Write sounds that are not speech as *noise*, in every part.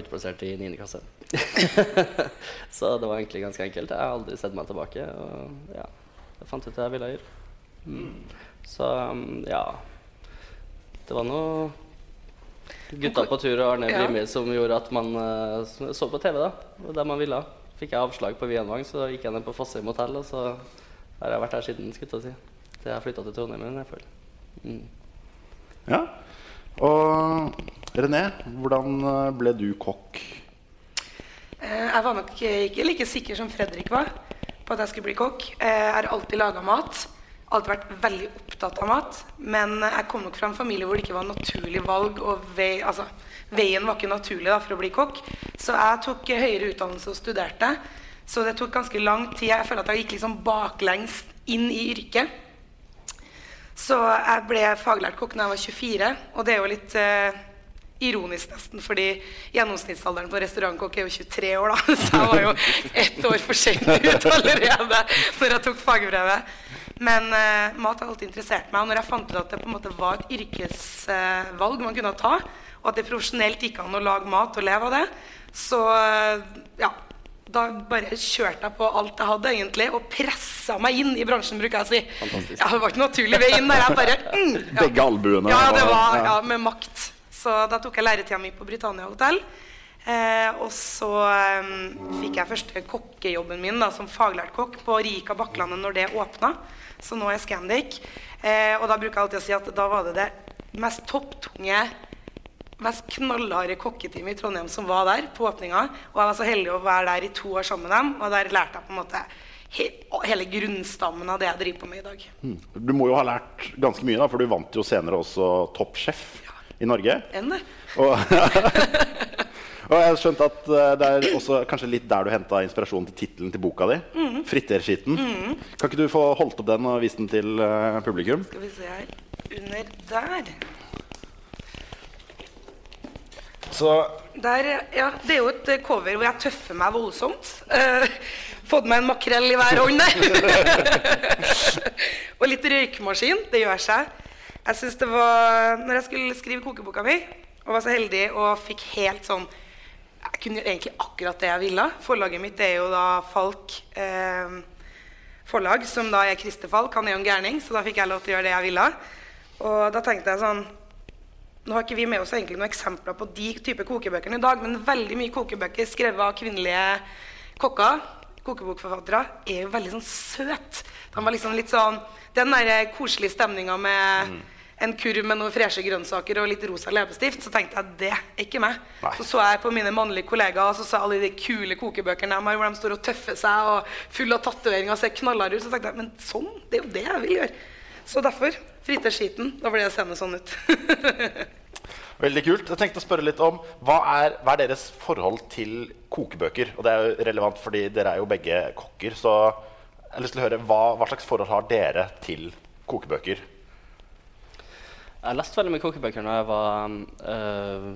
Utplassert i 9. klasse. *laughs* så det var egentlig ganske enkelt. Jeg har aldri sett meg tilbake. Og ja, jeg fant ut det jeg ville gjøre. Mm. Så um, ja Det var noe gutta på tur og Arne Ja. Som gjorde at man eh, så på TV. da der man ville. Fikk jeg avslag på Vienvang, så gikk jeg ned på Fossheim hotell. Og så har jeg vært her siden, skulle jeg si. Til jeg flytta til Trondheim. jeg fall. Mm. Ja. Og René, hvordan eh, ble du kokk? Eh, Jeg var nok ikke like sikker som Fredrik var på at jeg skulle bli kokk. Eh, Jeg har alltid laga mat. Alltid vært veldig opptatt av mat. Men jeg kom nok fra en familie hvor det ikke var naturlig valg. Og vei, altså, veien var ikke naturlig da, for å bli kokk. Så jeg tok høyere utdannelse og studerte. Så det tok ganske lang tid. Jeg føler at jeg gikk liksom baklengs inn i yrket. Så jeg ble faglært kokk da jeg var 24, og det er jo litt ironisk nesten, fordi gjennomsnittsalderen på restaurantkokk er jo 23 år, da. *laughs* Så jeg var jo ett år for sent ut allerede når jeg tok fagbrevet. Men uh, mat har alltid interessert meg, og når jeg fant ut at det på en måte var et yrkesvalg man kunne ta, og at det profesjonelt gikk an å lage mat og leve av det, så uh, ja, da bare kjørte jeg på alt jeg hadde, egentlig, og pressa meg inn i bransjen, bruker jeg å si. Ja, det var ikke naturlig vei inn der. Jeg bare mm, ja. Begge albuene. Ja, det var ja, med makt. Så da tok jeg læretida mi på Britannia hotell. Eh, og så eh, fikk jeg første kokkejobben min da, som faglært kokk på Rika Bakklandet når det åpna. Så nå er Scandic. Eh, og da bruker jeg alltid å si at da var det det mest topptunge mest knallharde kokketeamet i Trondheim som var der på åpninga. Og jeg var så heldig å være der i to år sammen med dem. Og der lærte jeg på en måte he hele grunnstammen av det jeg driver på med i dag. Du må jo ha lært ganske mye, da, for du vant jo senere også Toppsjef i Norge. Enn det? Og, *laughs* og jeg har skjønt at eh, det er også kanskje litt der du henta inspirasjonen til tittelen til boka di. Mhm. 'Fritterskitten'. Kan ikke du få holdt opp den og vist den til eh, publikum? Skal vi se her. Under der. Så Der, ja, Det er jo et eh, cover hvor jeg tøffer meg voldsomt. Uh, fått meg en makrell i hver hånd der. *laughs* *laughs* og litt røykmaskin. Det gjør seg. Jeg synes det var, når jeg skulle skrive kokeboka mi, og var så heldig og fikk helt sånn Jeg kunne egentlig akkurat det jeg ville. Forlaget mitt er jo da Falk eh, forlag, som da er Christer Falk. Han er jo en gærning, så da fikk jeg lov til å gjøre det jeg ville. Og da tenkte jeg sånn nå har ikke vi med oss egentlig noen eksempler på de type kokebøkene i dag, men veldig mye kokebøker skrevet av kvinnelige kokker, kokebokforfattere, er jo veldig sånn søt. De var liksom litt sånn Den der koselige stemninga med en kurv med noen freshe grønnsaker og litt rosa leppestift, så tenkte jeg det er ikke meg. Nei. Så så jeg på mine mannlige kollegaer, og så sa alle de kule kokebøkene de har, hvor de står og tøffer seg og full av tatoveringer og ser knallharde ut. Så tenkte jeg men sånn, det er jo det jeg vil gjøre. Så derfor fritter skiten. Da blir det seende sånn ut. *laughs* Veldig kult. Jeg tenkte å spørre litt om hva er, hva er deres forhold til kokebøker? Og det er jo relevant fordi dere er jo begge kokker. Så jeg har lyst til å høre hva, hva slags forhold har dere til kokebøker? Jeg leste veldig mye kokebøker da jeg var øh,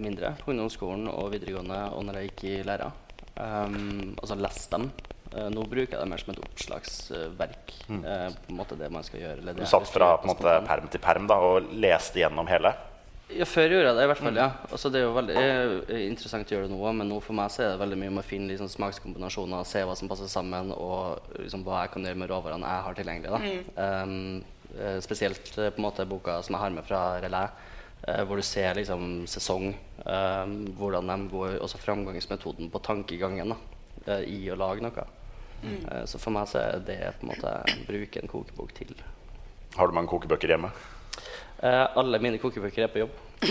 mindre, på ungdomsskolen og videregående, og når jeg gikk i læra. Um, altså leste dem. Uh, nå bruker jeg det mer som et oppslagsverk. Uh, på en måte det man skal gjøre. eller det Du satt fra på måte, perm til perm da, og leste gjennom hele? Ja, før gjorde jeg det i hvert fall, ja. Altså, det er jo veldig er interessant å gjøre det nå men nå for meg så er det veldig mye om å finne liksom, smakskombinasjoner, se hva som passer sammen, og liksom, hva jeg kan gjøre med råvarene jeg har tilgjengelig. Da. Um, eh, spesielt eh, på en måte boka som jeg har med fra Relais, eh, hvor du ser liksom sesong, hvordan de går, også framgangsmetoden på tankegangen da, eh, i å lage noe. Eh, så for meg så er det på en måte å bruke en kokebok til. Har du mange kokebøker hjemme? Eh, alle mine kokebøker er på jobb. *laughs*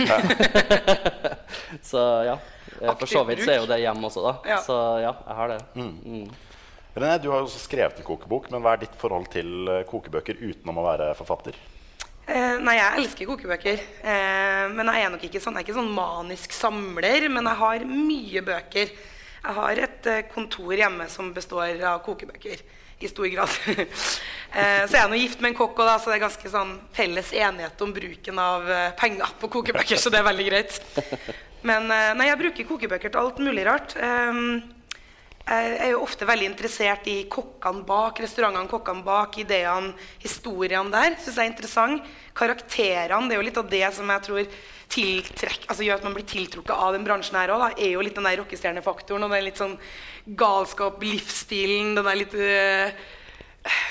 så ja. Eh, For så vidt så er jo det hjemme også, da. Ja. Så ja, jeg har det. Mm. René, du har jo også skrevet en kokebok, men hva er ditt forhold til eh, kokebøker utenom å være forfatter? Eh, nei, jeg elsker kokebøker. Eh, men jeg er nok ikke sånn, jeg er ikke sånn manisk samler, men jeg har mye bøker. Jeg har et eh, kontor hjemme som består av kokebøker. I stor grad. *laughs* eh, så jeg er nå gift med en kokk, da, så det er ganske sånn felles enighet om bruken av eh, penger på kokebøker, så det er veldig greit. Men eh, nei, jeg bruker kokebøker til alt mulig rart. Eh, jeg er jo ofte veldig interessert i kokkene bak, restaurantene, kokkene bak, ideene, historiene der. Synes jeg er interessant. Karakterene, det er jo litt av det som jeg tror tiltrekk, altså gjør at man blir tiltrukket av den bransjen her òg. Er jo litt den der rockestjernefaktoren og den litt sånn galskap, livsstilen, den der litt øh,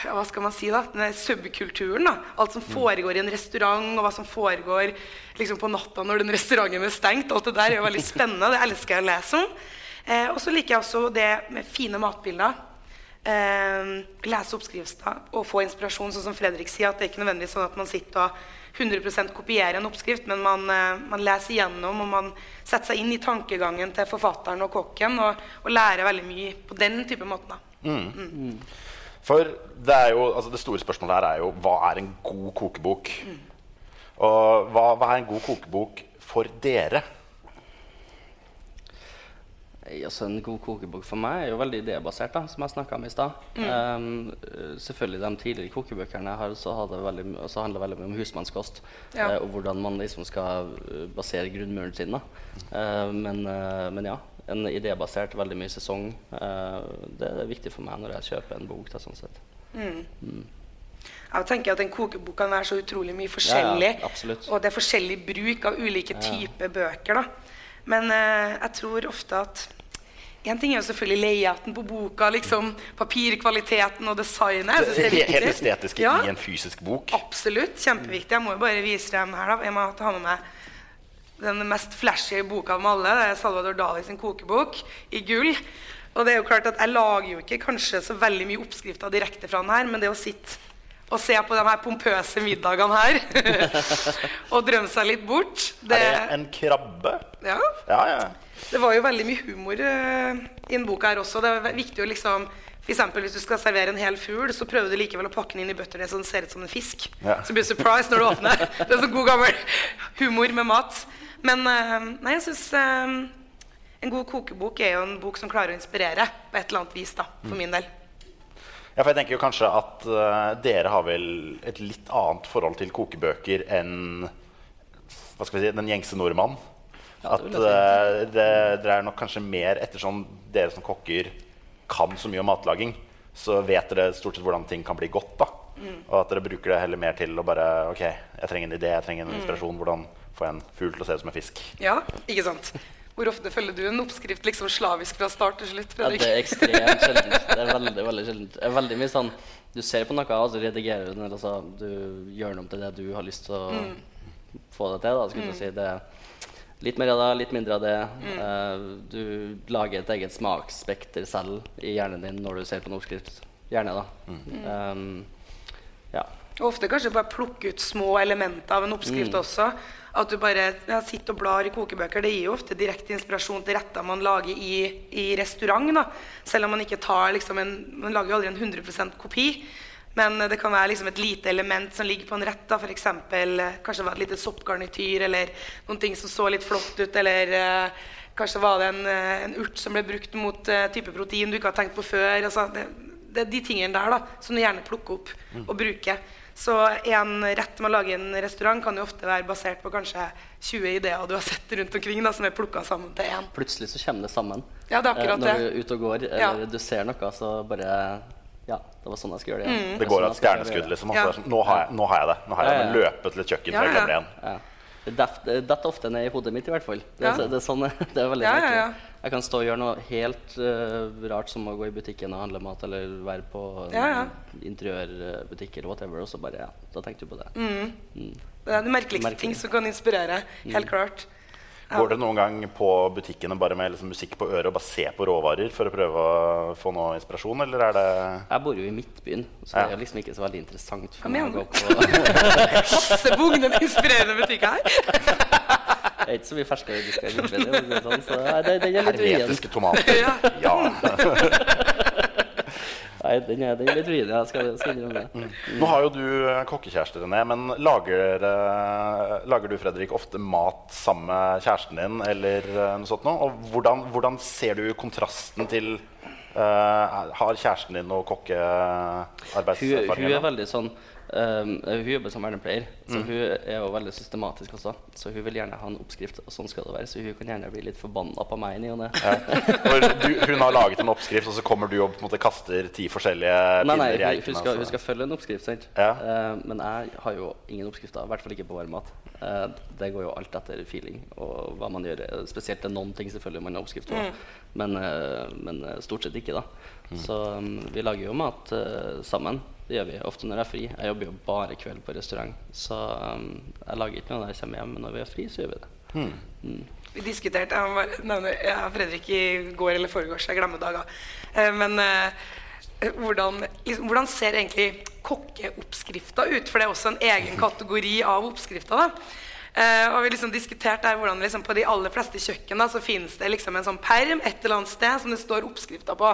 hva skal man si da, den der subkulturen. da, Alt som foregår i en restaurant, og hva som foregår liksom på natta når den restauranten er stengt. Alt det der er jo veldig spennende. Det elsker jeg å lese om. Eh, og så liker jeg også det med fine matbilder. Eh, lese oppskrifter og få inspirasjon, sånn som Fredrik sier. at Det er ikke nødvendigvis sånn at man sitter og 100% kopierer en oppskrift, men man, eh, man leser igjennom og man setter seg inn i tankegangen til forfatteren og kokken og, og lærer veldig mye på den type måten. da. For det, jo, altså det store spørsmålet her er jo hva er en god kokebok? Og hva, hva er en god kokebok for dere? Altså, en god kokebok for meg er jo veldig idébasert, da, som jeg snakka om i stad. Um, eh, selvfølgelig De tidligere kokebøkene jeg har, så, veldig, så handler veldig mye om husmannskost. Ja. Uh, og hvordan man liksom skal eh, basere grunnmuren sin. da. Uh, men, uh, men ja, en idébasert, veldig mye sesong. eh, det er viktig for meg når jeg kjøper en bok. Da, sånn sett. Jeg tenker at En kokebok kan være så utrolig mye forskjellig. Ja, ja, og det er forskjellig bruk av ulike typer bøker. da. Men jeg tror ofte at En ting er jo selvfølgelig layouten på boka, liksom papirkvaliteten og designet. Det er Helt estetisk Ja, i en fysisk bok. Absolutt. Kjempeviktig. Jeg må jo bare vise dem her. da. Jeg må ta med meg den mest flashy boka av dem alle. Det er Salvador Dali sin kokebok i gull. Og det er jo klart at Jeg lager jo ikke kanskje så veldig mye oppskrifter direkte fra den her, men det å sitte og se på de her pompøse middagene her *laughs* og drømme seg litt bort det, Er det en krabbe? ja, Ja, ja. Det var jo veldig mye humor uh, i den boka her også. Det er viktig å liksom eksempel, Hvis du skal servere en hel fugl, så prøver du likevel å pakke den inn i butternut så den ser ut som en fisk. Ja. Så blir du surprised når du åpner. Det er så god gammel humor med mat. Men uh, nei, jeg syns en god kokebok er jo en bok som klarer å inspirere på et eller annet vis, da, for min del. Ja, for jeg tenker jo kanskje at eh, dere har vel et litt annet forhold til kokebøker enn hva skal vi si, den gjengse nordmann. At det eh, det, dere er nok kanskje mer ettersom dere som kokker kan så mye om matlaging, så vet dere stort sett hvordan ting kan bli godt. da. Og at dere bruker det heller mer til å bare Ok, jeg trenger en idé, jeg trenger en inspirasjon. Hvordan får jeg en fugl til å se ut som en fisk? Ja, ikke sant? Hvor ofte følger du en oppskrift liksom slavisk fra start til slutt? Ja, det er ekstremt sjeldent. *laughs* Det er veldig, veldig sjeldent. Det er veldig mye sånn Du ser på noe, og så redigerer du den, eller så du gjør den om til det du har lyst til å få det til. da, skulle jeg si. Det er litt mer av det, litt mindre av det. Eh, du lager et eget smaksspekter selv i hjernen din når du ser på en oppskrift. Gjerne, da. Um, ja. Og ofte kanskje bare plukke ut små elementer av en oppskrift også. At du bare ja, sitter og blar i kokebøker. Det gir jo ofte direkte inspirasjon til retter man lager i, i restaurant. da. Selv om man ikke tar liksom en Man lager jo aldri en 100% kopi. Men eh, det kan være liksom et lite element som ligger på en rett. da, F.eks. eksempel, kanskje det var et lite soppgarnityr eller noen ting som så litt flott ut. Eller eh, kanskje var det en, eh, en urt som ble brukt mot eh, type protein du ikke har tenkt på før. altså det, det er de tingene der da, som du gjerne plukker opp og bruker. Så en rett med å lage en restaurant, kan jo ofte være basert på kanskje 20 ideer du har sett rundt omkring, da, som er plukka sammen til én. Plutselig så kommer det sammen. Ja, det er akkurat Eh, når det. du er ute og går, Ja. eller du ser noe, så bare Ja, det var sånn jeg skulle gjøre det. Ja. Det går av sånn skulle gjøre stjerneskudd. liksom. Altså, det sånn, nå, har jeg, nå har jeg det. Nå har jeg det. Men løpe til et kjøkken Ja, før jeg ja. glemmer det igjen. Ja. Det detter ofte ned i hodet mitt, i hvert fall. Det, Ja. er- det, er, sånn, *laughs* det er veldig Ja, ja, merkelig. ja. Jeg kan stå og gjøre noe helt uh, rart, som å gå i butikken og handle mat, eller være på en Ja, ja. interiørbutikk eller whatever, og så bare Ja, da tenkte du på det. Mm. Det er de merkeligste Merkelig. ting som kan inspirere. Helt klart. Ja. Går det noen gang på butikkene bare med liksom musikk på øret og bare se på råvarer for å prøve å få noe inspirasjon, eller er det Jeg bor jo i Midtbyen, så Ja. det er liksom ikke så veldig interessant for meg å gå på *laughs* Hassebugn, den inspirerende butikker her. *laughs* Det er ikke så mye ferskere disker det sånn, så nei, det, den er litt hermetiske tomater? *laughs* Ja. Nei, den er, den er vrien, jeg skal, skal innrømme det. Nå har jo du eh, kokkekjæreste, René, men lager, eh, lager du Fredrik, ofte mat sammen med kjæresten din? eller eh, noe sånt noe? Og hvordan, hvordan ser du kontrasten til uh, Har kjæresten din noe Hun, hun er veldig sånn um, Hun jobber som vernepleier, så hun er jo veldig systematisk også. Så hun vil gjerne ha en oppskrift, og sånn skal det være. Så hun kan gjerne bli litt forbanna på meg i og ne. Du, hun har laget en oppskrift, og så kommer du og på en måte kaster ti forskjellige Nei, nei, pinner i eiken. hun, skal, altså. hun skal følge en oppskrift, sant? Ja. Uh, men jeg har jo ingen oppskrifter, i hvert fall ikke på varm mat. Uh, det går jo alt etter feeling og hva man gjør. Spesielt det er noen ting selvfølgelig man har oppskrift på, men, uh, men eh, stort sett ikke, da. Så um, vi lager jo mat eh, sammen. Det gjør vi ofte når jeg er fri. Jeg jobber jo bare kveld på restaurant, så um, jeg lager ikke noe når jeg kommer hjem, men når vi er fri, så gjør vi det. Vi diskuterte jeg må bare nevne, jeg og Fredrik i går eller foregårs, jeg glemmer dager. Eh, Men eh, hvordan, liksom, hvordan ser egentlig kokkeoppskrifta ut? For det er også en egen *laughs* kategori av oppskrifter. da. Eh, og vi liksom diskuterte der hvordan liksom, På de aller fleste kjøkken da, så finnes det liksom en sånn perm et eller annet sted som det står oppskrifter på.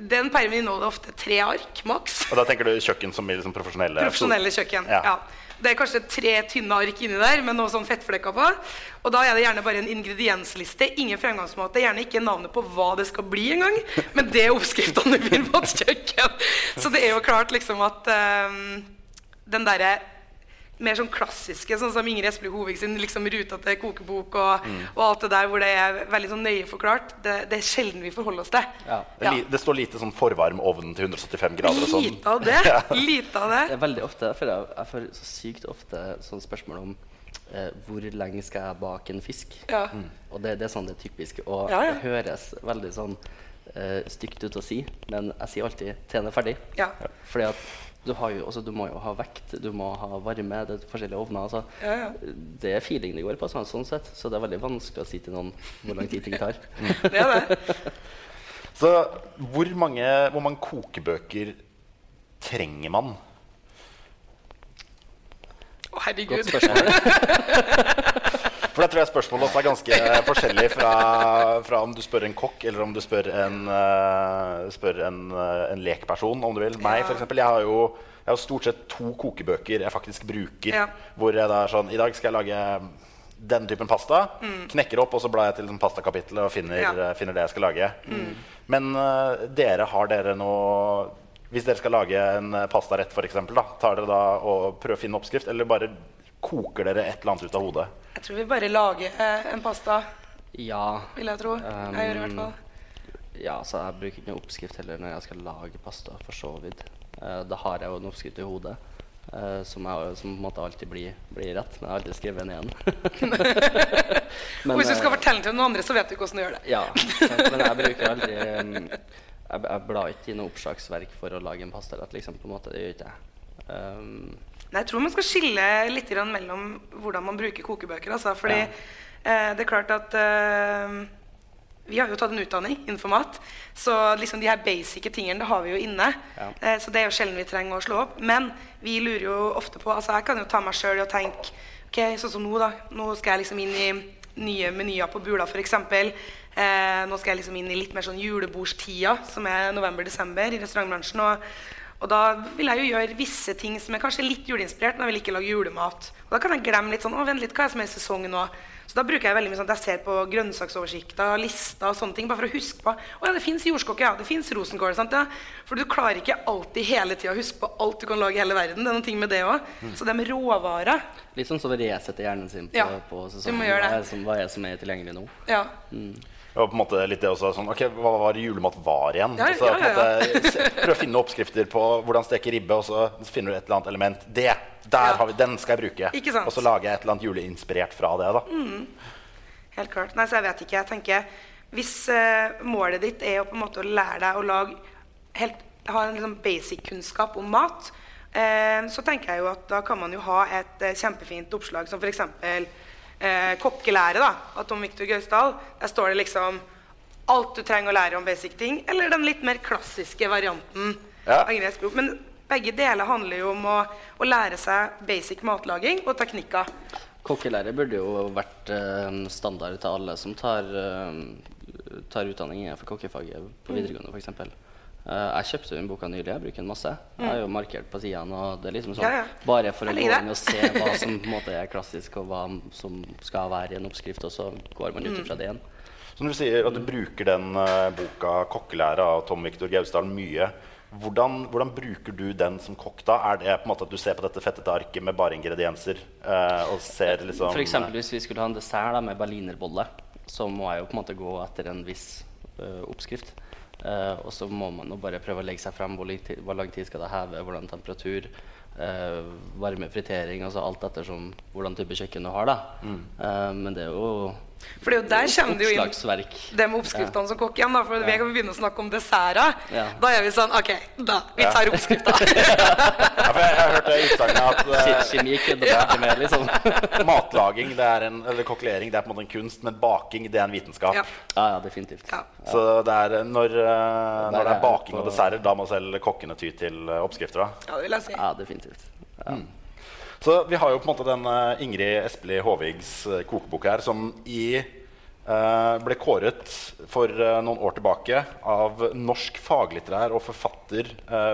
Den permen inneholder ofte tre ark maks. Og da tenker du kjøkken som i liksom profesjonelle Profesjonelle kjøkken. Ja. Ja. Det er kanskje tre tynne ark inni der med noe sånn fettflekker på. Og da er det gjerne bare en ingrediensliste. Ingen fremgangsmåte. Gjerne ikke navnet på hva det skal bli engang. *laughs* Men det er oppskriftene du finner på et kjøkken. Så det er jo klart liksom at um, den derre mer sånn klassiske, sånn som Ingrid Espelid Hovig sin liksom ruta til kokebok og, og alt det der hvor det er veldig sånn nøye forklart, det, det er sjelden vi forholder oss til. Ja. Det, er li- det står lite sånn forvarm ovn til 175 grader og sånn. Lite av det. *laughs* Lite av det. Det er veldig ofte, jeg, jeg får så sykt ofte sånn spørsmål om eh, hvor lenge skal jeg bake en fisk? Ja. Og det, det er sånn det er typisk. Og Ja, ja. det høres veldig sånn eh, stygt ut å si, men jeg sier alltid 'tjene ferdig'. Ja. Fordi at du, har jo, altså, du må jo ha vekt, du må ha varme, det er forskjellige ovner. Altså. Ja, ja. Det er feeling det går på, sånn, sånn sett. Så det er veldig vanskelig å si til noen hvor lang tid ting tar. *laughs* Det er det. Så hvor mange, hvor mange kokebøker trenger man? Å, herregud. Godt spørsmål. *laughs* For da tror jeg spørsmålet også er ganske *laughs* forskjellig fra, fra om du spør en kokk, eller om du spør en, uh, spør en, uh, en lekperson, om du vil. Meg, f.eks. Jeg har jo jeg har stort sett to kokebøker jeg faktisk bruker. Ja. Hvor jeg da er sånn I dag skal jeg lage den typen pasta. Knekker opp, og så blar jeg til liksom, pastakapitlet og finner, Mm. Ja. Mm. eh, finner det jeg skal lage. Men uh, dere, har dere noe Hvis dere skal lage en pastarett, f.eks., tar dere da og prøver å finne oppskrift, eller bare koker dere et eller annet ut av hodet? Jeg tror vi bare lager eh, en pasta, Ja. vil jeg tro. jeg gjør i hvert fall. Ja, så jeg bruker ikke oppskrift heller når jeg skal lage pasta, for så vidt. Uh, da har jeg jo en oppskrift i hodet Uh, som, jeg, som på en måte alltid blir, blir rett, men jeg har aldri skrevet den igjen. *laughs* Men, hvis du skal eh, fortelle den til noen andre, så vet du hvordan du gjør det. Ja, men jeg bruker *laughs* aldri um, jeg, jeg blar ikke i noe oppslagsverk for å lage en pastarett, liksom. på en måte, Det gjør ikke jeg. Um, jeg tror man skal skille litt mellom hvordan man bruker kokebøker. Altså, fordi Ja. eh, det er klart at eh, vi har jo tatt en utdanning innenfor mat. Så liksom de her basice tingene det har vi jo inne. Ja. Eh, så det er jo sjelden vi trenger å slå opp. Men vi lurer jo ofte på altså Jeg kan jo ta meg sjøl å tenke Ok, sånn som nå, da. Nå skal jeg liksom inn i nye menyer på Bula, f.eks. Eh, nå skal jeg liksom inn i litt mer sånn julebordstida, som er november-desember i restaurantbransjen. Og, og da vil jeg jo gjøre visse ting som er kanskje litt juleinspirert, men jeg vil ikke lage julemat. Og da kan jeg glemme litt sånn Å, vent litt, hva er det som er i sesong nå? Så da bruker jeg veldig mye sånn at jeg ser på grønnsaksoversikter, lister og sånne ting, bare for å huske på Å ja, det fins jordskokke, ja. Det fins rosenkål. Sant, ja. For du klarer ikke alltid hele tida å huske på alt du kan lage i hele verden. Det er noen ting med det òg. Så det med råvarer litt sånn som å resette hjernen sin på, Ja, på du sesongen. må gjøre det. Hva er, som, hva er det som er tilgjengelig nå? Ja. Det var på en måte litt det også sånn, ok, Hva var julemat var igjen? Ja, Og så ja, på en måte Prøv å finne oppskrifter på hvordan steke ribbe, og så finner du et eller annet element. Det der Ja. har vi, den skal jeg bruke. Og så lager jeg et eller annet juleinspirert fra det. da. Helt klart. Nei, så jeg vet ikke. Jeg tenker, Hvis uh, målet ditt er å på en måte å lære deg å lage helt, ha en liksom basic kunnskap om mat, uh, så tenker jeg jo at da kan man jo ha et uh, kjempefint oppslag som f.eks. Eh, kokkelære da, av Tom Victor Gausdal. Der står det liksom alt du trenger å lære om basic ting, eller den litt mer klassiske varianten. Ja. av gresk språk. Men begge deler handler jo om å, å lære seg basic matlaging og teknikker. Kokkelærer burde jo vært eh, standard til alle som tar, eh, tar utdanning innenfor kokkefaget på videregående f.eks. Uh, jeg kjøpte den boka nylig. Jeg bruker den masse. Jeg har jo markert på sidene. Og det er liksom sånn, Ja, ja. Bare for å gå inn og se hva som på en måte er klassisk, og hva som skal være i en oppskrift, og så går man ut ifra det igjen. Så når du sier at du bruker den uh, boka 'Kokkelære' av Tom Viktor Gausdal mye, hvordan, hvordan bruker du den som kokk da? Er det på en måte at du ser på dette fettete arket med bare ingredienser Uh, og ser liksom For eksempel hvis vi skulle ha en dessert da, med berlinerbolle, så må jeg jo på en måte gå etter en viss oppskrift. Eh, og så må man bare prøve å legge seg frem. Hvor, hvor lang tid skal det heve? Hvordan temperatur? uh, varme fritering? Altså alt ettersom hvordan type kjøkken du har. da. Eh, men det er jo For er der kommer det jo inn det med oppskriftene som kokk igjen. da, For vi kan begynne å snakke om desserter. Ja. Da er vi sånn OK, da. Vi tar oppskrifta. *laughs* ja, for jeg, jeg har hørt det utsagnet at *laughs* Ke- eh, Kjemi kødder man med, liksom. *laughs* matlaging det er en, eller kokkelering det er på en måte en kunst, men baking det er en vitenskap. Ja. Ja, ja, definitivt. Ja. Så det er når, uh, når det er baking og desserter, da må selv kokkene ty til eh, oppskrifter. da. ja, det vil jeg si. Ja, definitivt. Ja. Så vi har jo på en måte den eh, Ingrid Espelid Håvigs eh, kokebok her, som i eh, ble kåret for noen år tilbake av Norsk faglitterær og forfatter,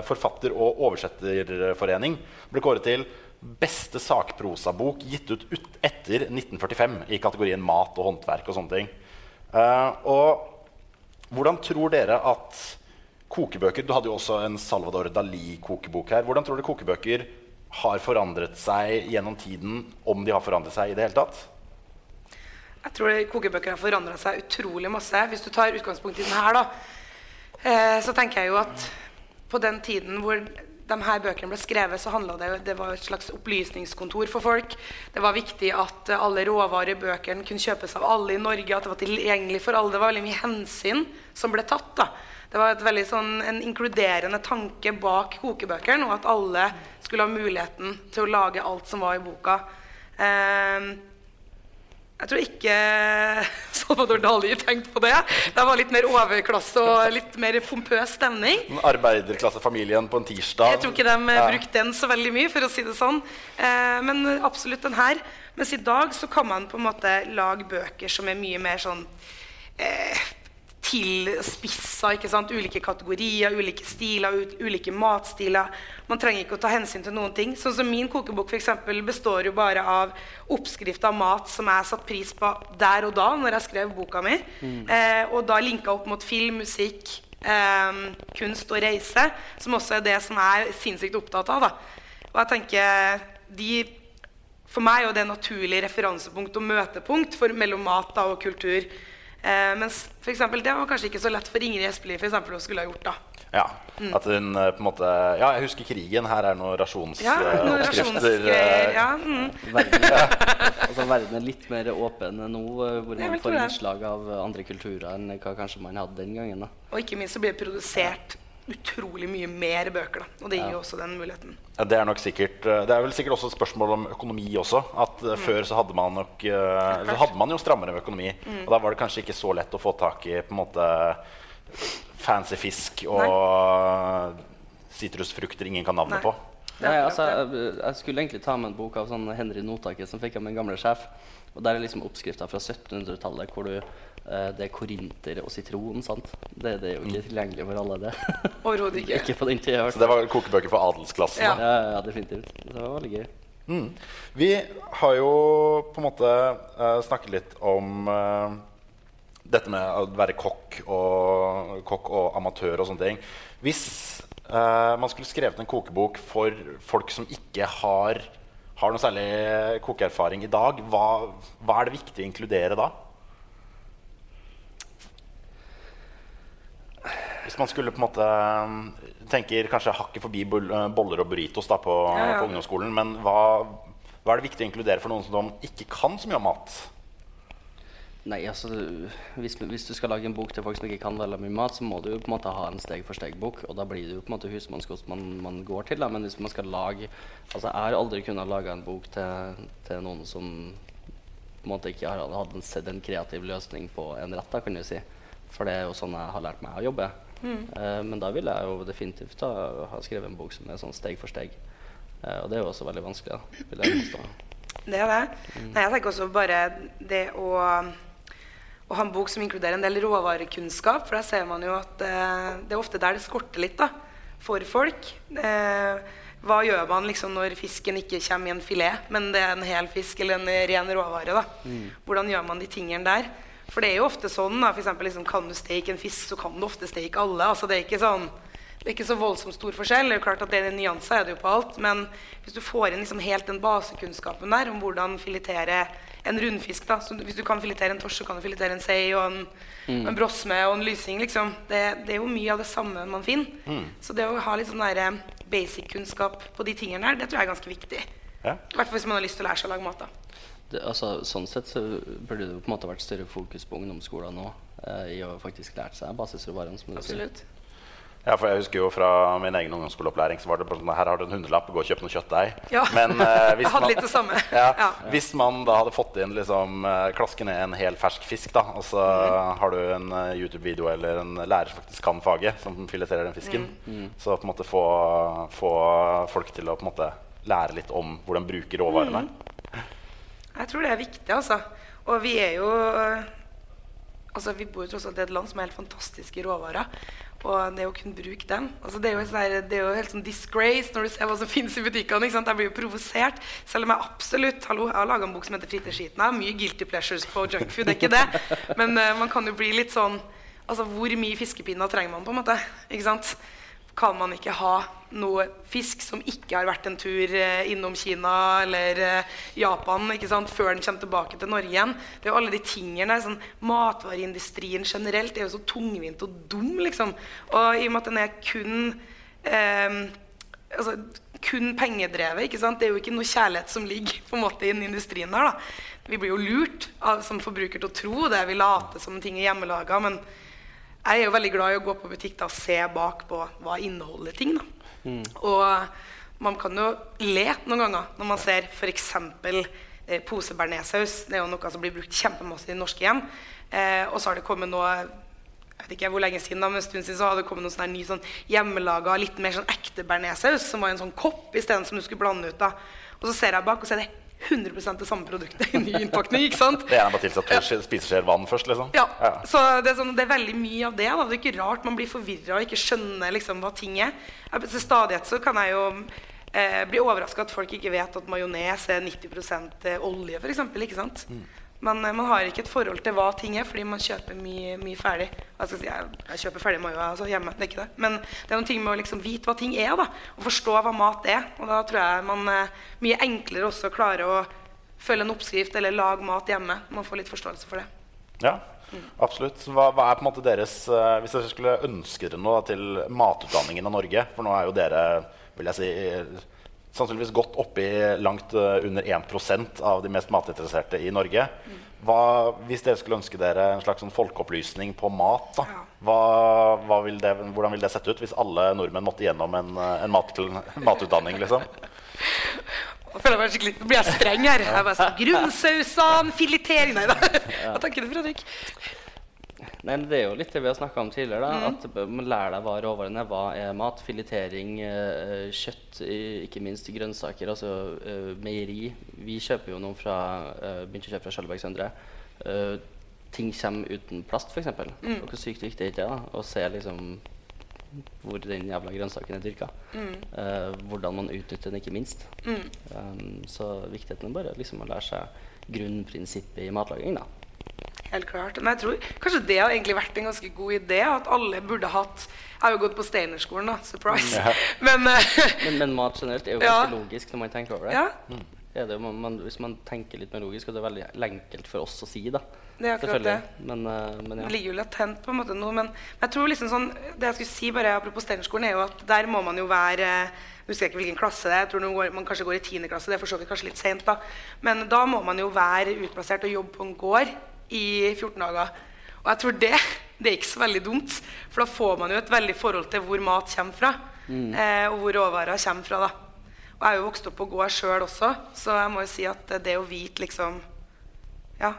forfatter- og oversetterforening. Ble kåret til beste sakprosabok gitt ut, ut etter 1945 i kategorien mat og håndverk og sånne ting. Og hvordan tror dere at kokebøker Du hadde jo også en Salvador Dali-kokebok her. Hvordan tror dere kokebøker har forandret seg gjennom tiden, om de har forandret seg i det hele tatt? Jeg tror kokebøker har forandra seg utrolig masse. Hvis du tar utgangspunkt i den her, da, eh, så tenker jeg jo at på den tiden hvor de her bøkene ble skrevet, så handla det det var et slags opplysningskontor for folk. Det var viktig at eh, alle råvarer i bøkene kunne kjøpes av alle i Norge. At det var tilgjengelig for alle. Det var veldig mye hensyn som ble tatt. da. Det var veldig sånn, en inkluderende tanke bak kokebøkene, og at alle skulle ha muligheten til å lage alt som var i boka. Eh, jeg tror ikke *laughs* Salvador Dali tenkte på det. Det var litt mer overklasse og litt mer pompøs stemning. Den Arbeiderklassefamilien på en tirsdag. Jeg tror ikke de Ja. brukte den så veldig mye, for å si det sånn. Eh, men absolutt den her. Mens i dag så kan man på en måte lage bøker som er mye mer sånn eh, tilspissa. ikke sant? Ulike kategorier, ulike stiler, ulike matstiler. Man trenger ikke å ta hensyn til noen ting. Sånn som Min kokebok for eksempel, består jo bare av oppskrifter av mat som jeg satte pris på der og da når jeg skrev boka mi. Eh, og da linka opp mot film, musikk, eh, kunst og reise, som også er det som jeg er sinnssykt opptatt av. da. Og jeg tenker de for meg er det et naturlig referansepunkt og møtepunkt for, mellom mat da, og kultur. Eh, mens for eksempel, det var kanskje ikke så lett for Ingrid Espelid for eksempel, å skulle ha gjort. da. Ja, At hun eh, på en måte Ja, jeg husker krigen. Her er noen rasjonsoppskrifter. Ja, noen rasjonsoppskrifter. rasjonsgreier. Ja, mm. Verden, *laughs* altså, verden er litt mer åpen nå, eh, hvor man får innslag av eh, andre kulturer enn hva kanskje man hadde den gangen. da. Og ikke minst så blir det produsert utrolig mye mer bøker. da. Og det gir jo også den muligheten. Ja, det er nok sikkert eh, Det er vel sikkert også et spørsmål om økonomi også. At Mm. eh, Før så hadde man nok eh, Så hadde man jo strammere økonomi. Mm. Og da var det kanskje ikke så lett å få tak i på en måte fancy fisk og sitrusfrukter ingen kan navnet Nei. på. Nei, altså, jeg, jeg skulle egentlig ta med en bok av sånn Henry Notaket som fikk av min gamle sjef. Og Der er liksom oppskrifta fra 1700-tallet hvor du, det er korinter og sitron. sant? Det, det er jo ikke tilgjengelig for alle, det. Overhodet ikke. *laughs* ikke på den tida. Så det var kokebøker for adelsklassen. Ja. Ja, ja, definitivt. Det var veldig gøy. Mm. Vi har jo på en måte uh, snakket litt om uh, dette med å være kokk og, kokk og amatør og sånne ting. Hvis uh, man skulle skrevet en kokebok for folk som ikke har, har noe særlig kokeerfaring i dag, hva, hva er det viktig å inkludere da? Hvis man skulle på en måte um, tenker kanskje hakket forbi eh, boller og burritos da, på, Ja, ja. på ungdomsskolen, men hva, hva er det viktig å inkludere for noen som ikke kan så mye om mat? Nei, altså hvis, hvis du skal lage en bok til folk som ikke kan veldig mye mat, så må du jo på en måte ha en steg-for-steg-bok, og da blir det jo på en måte husmannskost man, man går til. Da. Men hvis man skal lage Altså, jeg har aldri kunnet lage en bok til, til noen som på en måte ikke har hatt en, en kreativ løsning på en rett, da, kan du si. For det er jo sånn jeg har lært meg å jobbe. Eh, men da ville jeg jo definitivt da, ha skrevet en bok som er sånn steg for steg. Eh, og det er jo også veldig vanskelig. da. Det er det. Nei, jeg tenker også bare det å, å ha en bok som inkluderer en del råvarekunnskap. For der ser man jo at eh, det er ofte der det skorter litt da, for folk. Eh, hva gjør man liksom når fisken ikke kommer i en filet, men det er en hel fisk eller en ren råvare? da? Hvordan gjør man de tingene der? For det er jo ofte sånn, da, for eksempel, liksom, kan du steke en fisk, så kan du ofte steke alle. altså det er ikke sånn det er ikke så voldsomt stor forskjell. Det er jo klart at det er en nyanse er det jo på alt. Men hvis du får inn liksom helt den basekunnskapen der om hvordan filetere en rundfisk da, så Hvis du kan filetere en torsk, så kan du filetere en sei og en, mm. en brosme og en lysing. liksom. Det, det er jo mye av det samme man finner. Så det å ha litt sånn eh, basic-kunnskap på de tingene der, det tror jeg er ganske viktig. Ja. Hvert fall hvis man har lyst til å lære seg å lage mat. da. Det, altså, sånn sett så burde det på en måte vært større fokus på ungdomsskolen nå eh, i å faktisk lære seg basisråvarene. som du sier. Absolutt. Ja, for jeg husker jo Fra min egen ungdomsskoleopplæring så var det bare sånn her har du en hundrelapp, gå og kjøp noe kjøttdeig. Ja. Men eh, *laughs* hvis man- litt det samme. *laughs* Ja, Ja. Hvis man da hadde fått inn liksom, klasken klaske ned en hel fersk fisk, da, og så Mm. har du en eh, YouTube-video eller en lærer som faktisk kan faget, som fileterer den fisken, Mm. så på en måte få, få folk til å på en måte lære litt om hvordan bruke råvarene. Mm. Jeg tror det er viktig, altså. Og vi er jo Altså, Vi bor jo tross alt i et land som er helt fantastiske råvarer. Og det å kunne bruke dem altså det, er jo sånn det er jo helt sånn disgrace når du ser hva som *laughs* finnes i butikkene. Jeg blir jo provosert. Selv om jeg absolutt hallo, jeg har laga en bok som heter 'Fritidsskiten'. Jeg har mye guilty pleasures på junkfood, det er ikke det. Men uh, man kan jo bli litt sånn Altså, hvor mye fiskepinner trenger man, på en måte? Ikke sant? kan man ikke ha noe fisk som ikke har vært en tur eh, innom Kina eller eh, Japan ikke sant, før den kommer tilbake til Norge igjen. Det er jo alle de tingene sånn, Matvareindustrien generelt er jo så tungvint og dum, liksom. Og i og med at den er kun eh, altså, kun pengedrevet. Det er jo ikke noe kjærlighet som ligger på en måte i den industrien der. da. Vi blir jo lurt av, som forbruker til å tro det. Vi later som ting er hjemmelaga. Men jeg er jo veldig glad i å gå på butikk da, og se bak på hva inneholder ting. da. Og man kan jo le noen ganger når man ser f.eks. Eh, pose bearnéssaus. Det er jo noe som blir brukt kjempemasse i norske hjem. Eh, og så har det kommet noe jeg vet ikke hvor lenge siden da, men en stund siden så hadde det kommet noe sånn ny sånn hjemmelaga, litt mer sånn ekte bearnéssaus, som var en sånn kopp isteden som du skulle blande ut. da. Og så ser jeg bak, og så er det 100% det samme produktet i ny innpakning. ikke sant? Det er bare tilsatt ja. spiser spiseskjeer vann først, liksom. Ja, så det er, sånn, det er veldig mye av det. Da. Det er ikke rart man blir forvirra og ikke skjønner liksom, hva ting er. Til stadighet så kan jeg jo eh, bli overraska at folk ikke vet at majones er 90% olje, f.eks. Ikke sant? Men eh, man har ikke et forhold til hva ting er, fordi man kjøper mye, mye ferdig. Jeg, si, jeg, jeg kjøper ferdig jeg, altså, hjemme, det er ikke det. Men det er noen ting med å liksom vite hva ting er, da, og forstå hva mat er. Og da tror jeg man eh, mye enklere også klarer å følge en oppskrift eller lage mat hjemme. Man får litt forståelse for det. Ja, absolutt. Hva, hva er på en måte deres eh, Hvis dere skulle ønske dere noe til matutdanningen av Norge For nå er jo dere vil jeg si, eh, sannsynligvis godt oppi langt eh, under 1% av de mest matinteresserte i Norge. Hva, hvis dere skulle ønske dere en slags sånn folkeopplysning på mat, da, hva, hva vil det, hvordan vil det sette ut hvis alle nordmenn måtte gjennom en, eh, en mat, matutdanning? liksom? Jeg føler meg skikkelig, nå blir jeg streng her. Jeg bare sånn, Grunnsausene, filetering Nei da. Hva tenker du, Fredrik? Nei, men Det er jo litt det vi har snakka om tidligere. da, At man lærer deg hva råvarene er. Hva er mat? Filetering, eh, kjøtt, ikke minst grønnsaker. Altså eh, meieri. Vi kjøper jo noen fra uh, begynte å kjøpe fra Skjølberg Søndre. Eh, ting kommer uten plast, f.eks. Mm. Hvor sykt viktig er det? da, Å se liksom hvor den jævla grønnsaken er dyrka. Eh, hvordan man utnytter den, ikke minst. Um, så viktigheten er bare liksom å lære seg grunnprinsippet i matlaging. da. Helt klart. Men jeg tror kanskje det har egentlig vært en ganske god idé. At alle burde hatt Jeg har jo gått på Steinerskolen, da. Surprise. Ja. *laughs* Men eh, *laughs* Men, men mat generelt er jo Ja. ganske logisk når man tenker over det. ja. Mm. det man, man, hvis man tenker litt mer logisk, er det veldig enkelt for oss å si. da. Det er akkurat det. Men, uh, men ja. Det ligger jo latent på en måte nå. men jeg tror liksom sånn, det jeg skulle si bare apropos Steinerskolen, er jo at der må man jo være Jeg husker ikke hvilken klasse det er. Jeg tror går, man kanskje går i 10. klasse. Det er for så vidt kanskje litt seint, da. Men da må man jo være utplassert og jobbe på en gård i 14 dager. Og jeg tror det, det er ikke så veldig dumt, for da får man jo et veldig forhold til hvor mat kommer fra. Eh, og hvor råvarer kommer fra. da. Og jeg er jo vokst opp på gård sjøl også, så jeg må jo si at det å vite liksom ja,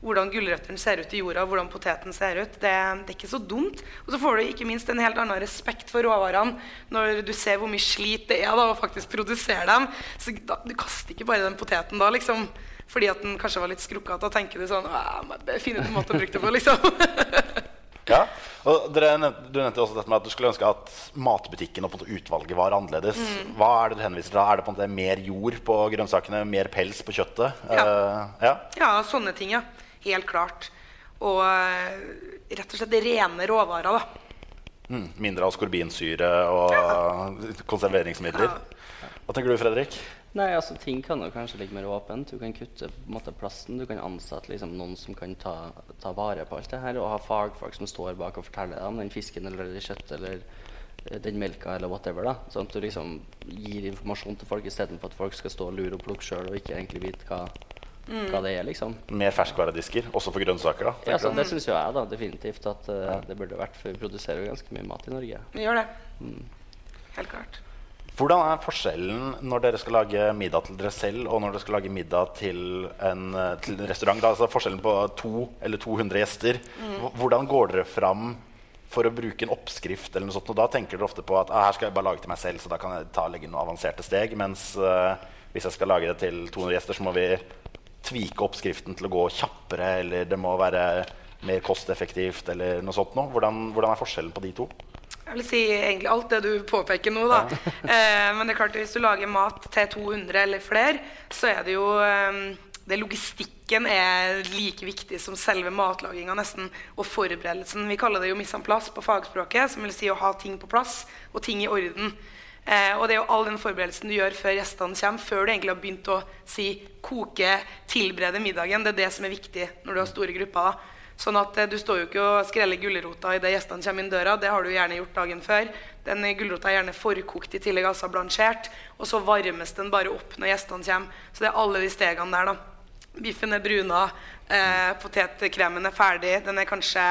hvordan gulrøttene ser ut i jorda, hvordan poteten ser ut. Det, det er ikke så dumt. Og så får du ikke minst en helt annen respekt for råvarene når du ser hvor mye slit det er da, å faktisk produsere dem. Så da, Du kaster ikke bare den poteten da, liksom, fordi at den kanskje var litt skrukkete. og tenker du sånn Finne ut det Fine tomater å bruke det på, liksom. *laughs* Ja, og dere nevnte, Du nevnte også dette med at du skulle ønske at matbutikken og på en måte utvalget var annerledes. Mm. Hva Er det du henviser til? Er det på en måte mer jord på grønnsakene? Mer pels på kjøttet? Ja. uh, ja. ja, sånne ting, ja. Helt klart. Og eh, rett og slett rene råvarer, da. Mm, mindre skorbinsyre og konserveringsmidler. Hva tenker du, Fredrik? Nei, altså Ting kan jo kanskje ligge mer åpent. Du kan kutte på en måte plassen. Du kan ansette liksom, noen som kan ta, ta vare på alt det her, og ha fagfolk som står bak og forteller deg om den fisken eller det kjøttet eller eh, den melka eller whatever. da Sånn at du liksom gir informasjon til folk istedenfor at folk skal stå og lure og plukke sjøl og ikke egentlig vite hva, hva det er. liksom Mer ferskvaredisker, også for grønnsaker? da? ja, tenker så du? Det syns jo jeg da definitivt at eh, det burde vært, for vi produserer jo ganske mye mat i Norge. Vi gjør det. Helt klart. Hvordan er forskjellen når dere skal lage middag til dere selv, og når dere skal lage middag til en, til en restaurant? Da, altså forskjellen på to eller 200 gjester. Mm. Hvordan går dere fram for å bruke en oppskrift? eller noe sånt? Og da tenker dere ofte på at ah, her skal jeg bare lage til meg selv, så da kan jeg ta legge noen avanserte steg. Mens uh, hvis jeg skal lage det til 200 gjester, så må vi tvike oppskriften til å gå kjappere, eller det må være mer kosteffektivt, eller noe sånt noe. Hvordan, hvordan er forskjellen på de to? Jeg vil si egentlig alt det du påpeker nå, da. *laughs* Eh, men det er klart hvis du lager mat til 200 eller flere, så er det jo eh, det Logistikken er like viktig som selve matlaginga, nesten. Og forberedelsen. Vi kaller det jo mise en plass' på fagspråket, som vil si å ha ting på plass og ting i orden. Eh, og det er jo all den forberedelsen du gjør før gjestene kommer, før du egentlig har begynt å si koke, tilberede middagen. Det er det som er viktig når du har store grupper. da. Sånn at eh, Du står jo ikke og skreller gulrota idet gjestene kommer inn døra. Det har du gjerne gjort dagen før. Den Gulrota er gjerne forkokt i tillegg, altså blansjert. Og så varmes den bare opp når gjestene kommer. Så det er alle de stegene der. da. Biffen er bruna, eh, potetkremen er ferdig. Den er kanskje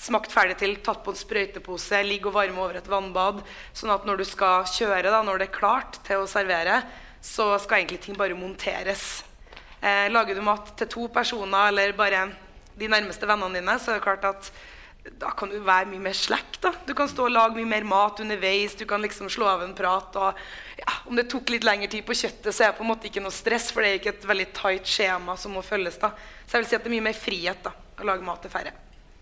smakt ferdig til, tatt på en sprøytepose, ligger og varme over et vannbad. Sånn at når du skal kjøre, da, når det er klart til å servere, så skal egentlig ting bare monteres. Eh, lager du mat til to personer eller bare de nærmeste vennene dine, så er det klart at da kan du være mye mer slack. da. Du kan stå og lage mye mer mat underveis. Du kan liksom slå av en prat. og ja, Om det tok litt lengre tid på kjøttet, så er det på en måte ikke noe stress, for det er ikke et veldig tight skjema som må følges. da. Så jeg vil si at det er mye mer frihet da, å lage mat til færre.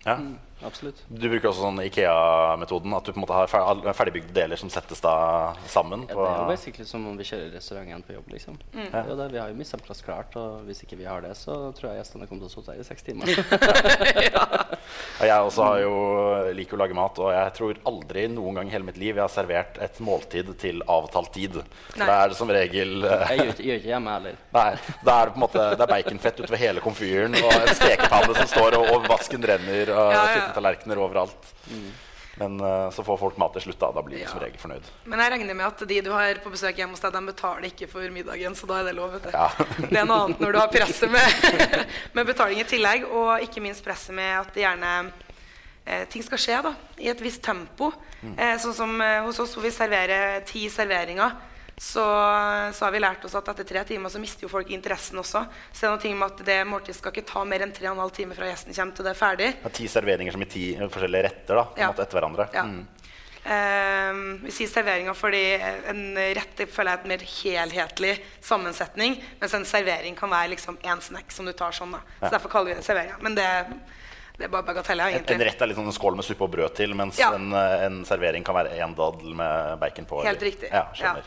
Ja. Absolutt. Du bruker også sånn Ikea-metoden, at du på en måte har fer- ferdigbygde deler som settes da sammen? Ja, det er jo basically som om vi kjører restauranten på jobb. liksom. Mm. Ja. det, vi har jo mista plass klart, og hvis ikke vi har det, så tror jeg gjestene kommer til å sitte her i seks timer. *laughs* Ja, jeg også har jo, liker å lage mat, og jeg tror aldri noen gang i hele mitt liv jeg har servert et måltid til avtalt tid. Nei. Da er det som regel eh, Jeg gjør ikke, gjør ikke hjemme heller. *laughs* Nei, da er det på en måte Det er baconfett utover hele komfyren, og en stekepanne som står, og, og vasken renner, og Ja, ja. Tallerkener overalt. Men uh, så får folk mat til slutt, da. Da blir de som regel fornøyd. Men jeg regner med at de du har på besøk hjemme hos deg, de betaler ikke for middagen. Så da er det lov. vet du. Ja. Det er noe annet når du har presset med, *laughs* med betaling i tillegg, og ikke minst presset med at det gjerne eh, ting skal skje da, i et visst tempo. Eh, sånn som eh, hos oss hvor vi serverer ti serveringer, så, så har vi lært oss at etter tre timer så mister jo folk interessen også. Så det er noe ting med at det måltidet skal ikke ta mer enn tre og en halv time fra gjesten kommer til det er ferdig. Er ti serveringer som i ti forskjellige retter da, Ja. etter hverandre. Ja. Mm. Um, vi sier serveringa fordi en rett føler jeg er et mer helhetlig sammensetning. Mens en servering kan være liksom én snack som du tar sånn. da. Så Ja. Derfor kaller vi det serveringa. Men det, det er bare bagateller, En, en rett er litt sånn en skål med suppe og brød til, mens Ja. en, en servering kan være én daddel med bacon på. Helt eller- riktig. Ja, skjønner.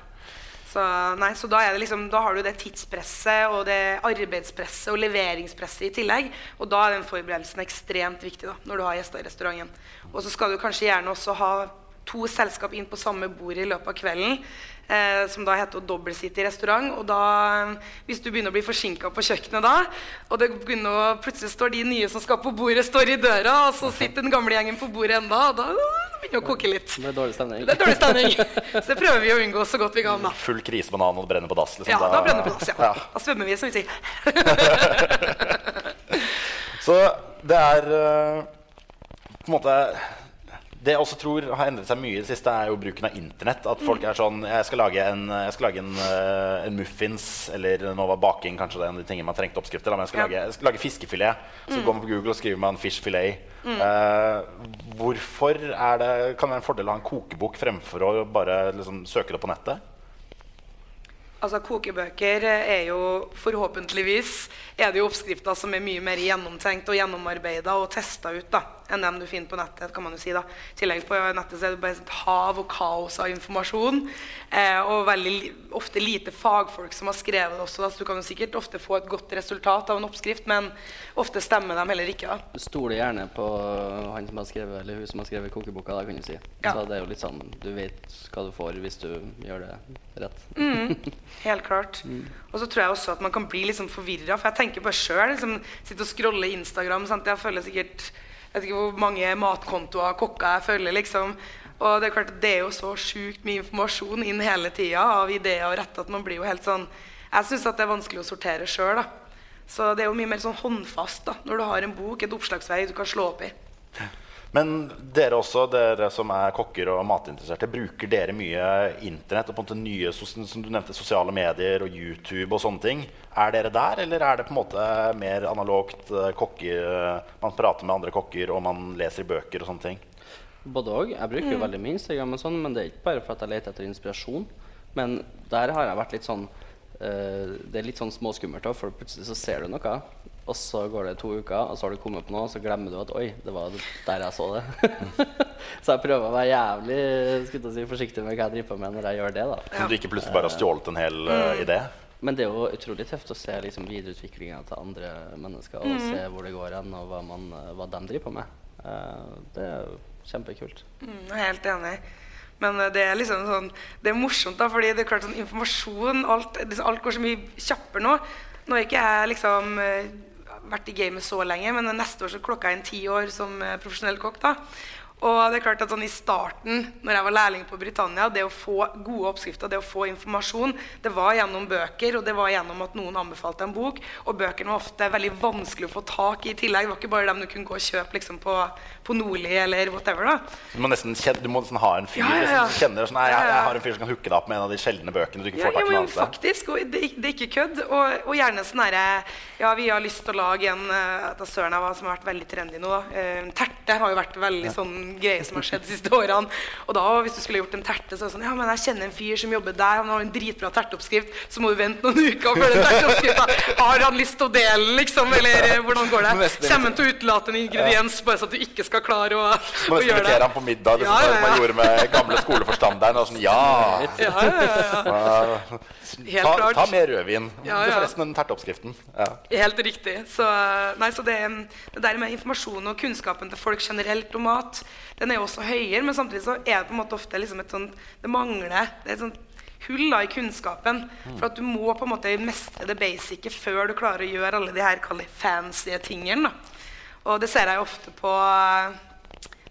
Så, nei, så da, liksom, da har du det tidspresset og det arbeidspresset og leveringspresset i tillegg. Og da er den forberedelsen ekstremt viktig da, når du har gjester i restauranten. Og så skal du kanskje gjerne også ha to selskap inn på samme bord i løpet av kvelden. Eh, som da heter Double City restaurant. Og da, hvis du begynner å bli forsinka på kjøkkenet da, og det begynner å, plutselig står de nye som skal på bordet, står i døra, og så sitter den gamle gjengen på bordet enda, og da begynner å koke litt. Det er dårlig stemning. Det er dårlig stemning. Så det prøver vi å unngå så godt vi kan. da. Full krisebanan og brenner på dass. Liksom. Ja, da brenner på dass. Ja. Ja. Da svømmer vi, som vi sier. *laughs* Så det er eh, på en måte Det jeg også tror har endret seg mye i det siste, er jo bruken av Internett. At folk er sånn Jeg skal lage en, jeg skal lage en, eh, en muffins, eller nå var baking kanskje det er en av de tingene man trengte oppskrifter. Da, men jeg skal, Ja. lage, jeg skal lage fiskefilet. Så går man på Google og skriver man 'fish filet'. Eh, hvorfor er det, kan det være en fordel å ha en kokebok fremfor å bare liksom, søke det på nettet? Altså Kokebøker er jo forhåpentligvis er det jo oppskrifter som er mye mer gjennomtenkt og gjennomarbeida og testa ut da, enn dem du finner på nettet. kan man jo si da. I tillegg på nettet så er det bare et hav og kaos av informasjon. Eh, og veldig ofte lite fagfolk som har skrevet det også. Da. Så du kan jo sikkert ofte få et godt resultat av en oppskrift, men ofte stemmer de heller ikke. da. Du stoler gjerne på han som har skrevet, eller hun som har skrevet kokeboka. Da, kan du si. Ja. Så det er jo litt sånn, du vet hva du får hvis du gjør det rett. *laughs* Helt klart. Og så tror jeg også at man kan bli liksom forvirra. For jeg tenker bare sjøl. Liksom, sitte og scroller Instagram. Sant? Jeg føler sikkert Jeg vet ikke hvor mange matkontoer kokker jeg følger. liksom. Og det er klart at det er jo så sjukt mye informasjon inn hele tida av ideer og rett at man blir jo helt sånn Jeg syns det er vanskelig å sortere sjøl. Så det er jo mye mer sånn håndfast da, når du har en bok, et oppslagsvei du kan slå opp i. Men dere også, dere som er kokker og matinteresserte, bruker dere mye Internett og på en måte nye som du nevnte, sosiale medier og YouTube og sånne ting? Er dere der, eller er det på en måte mer analogt kokker, kokke, man prater med andre kokker og man leser i bøker og sånne ting? Både òg. Jeg bruker jo veldig mye Instagram, og sånn, men det er ikke bare for at jeg leter etter inspirasjon. Men der har jeg vært litt sånn Uh, Det er litt sånn småskummelt òg, for plutselig så ser du noe. Og så går det to uker, og så har du kommet på noe, og så glemmer du at Oi, det var der jeg så det. *laughs* så jeg prøver å være jævlig skulle si, forsiktig med hva jeg driver på med når jeg gjør det. da Så du ikke plutselig bare har stjålet en hel uh, idé? Men det er jo utrolig tøft å se liksom, videreutviklinga til andre mennesker og se hvor det går hen, og hva, man, hva de driver på med. Uh, det er jo kjempekult. Mm, helt enig. Men eh, det er liksom sånn Det er morsomt, da, fordi det er klart sånn informasjon Alt, liksom, alt går så mye kjappere nå. Nå er ikke jeg liksom vært i gamet så lenge, men neste år så klokka jeg inn ti år som eh, profesjonell kokk. da. Og det er klart at sånn I starten når jeg var lærling på Britannia, det å få gode oppskrifter, det å få informasjon, det var gjennom bøker, og det var gjennom at noen anbefalte en bok. Og bøkene var ofte veldig vanskelig å få tak i i tillegg. Det var ikke bare dem du kunne gå og kjøpe liksom, på, på Nordli eller whatever. da. Du må nesten, kjenne, du må nesten ha en fyr Ja, ja, ja. som kjenner sånn, jeg, jeg har en fyr som kan hooke deg opp med en av de sjeldne bøkene du ikke får tak i noe annet faktisk, og det, det er ikke kødd. Og, og gjerne sånn herre Ja, vi har lyst til å lage en uh, søren hva som har vært veldig trendy nå. da. Eh, terte har jo vært veldig sånn greie som har skjedd de siste årene. Og da, hvis du skulle gjort en terte, så er det sånn Ja, men jeg kjenner en fyr som jobber der, han har en dritbra terteoppskrift, så må du vente noen uker før den terteoppskrifta *laughs* Har han lyst til å dele liksom? Eller eh, hvordan går det? Kommer han til å utelate en ingrediens bare så at du ikke skal klare å, Må å gjøre det? ham på middag, liksom, Ja, ja, som man gjorde med gamle skoleforstanderen. Og sånn, ja, Ja, ja, ja, ja. Helt ta, klart. ta mer rødvin. Ja, ja. forresten den terteoppskriften. Ja. Helt riktig. Så, nei, så det, det der med informasjon og kunnskapen til folk generelt om mat, den er jo også høyere, men samtidig så er det på en måte ofte liksom et sånt Det mangler Det er et sånt hull da i kunnskapen. For at du må på en måte mestre det basice før du klarer å gjøre alle de her fancy tingene. da. Og det ser jeg jo ofte på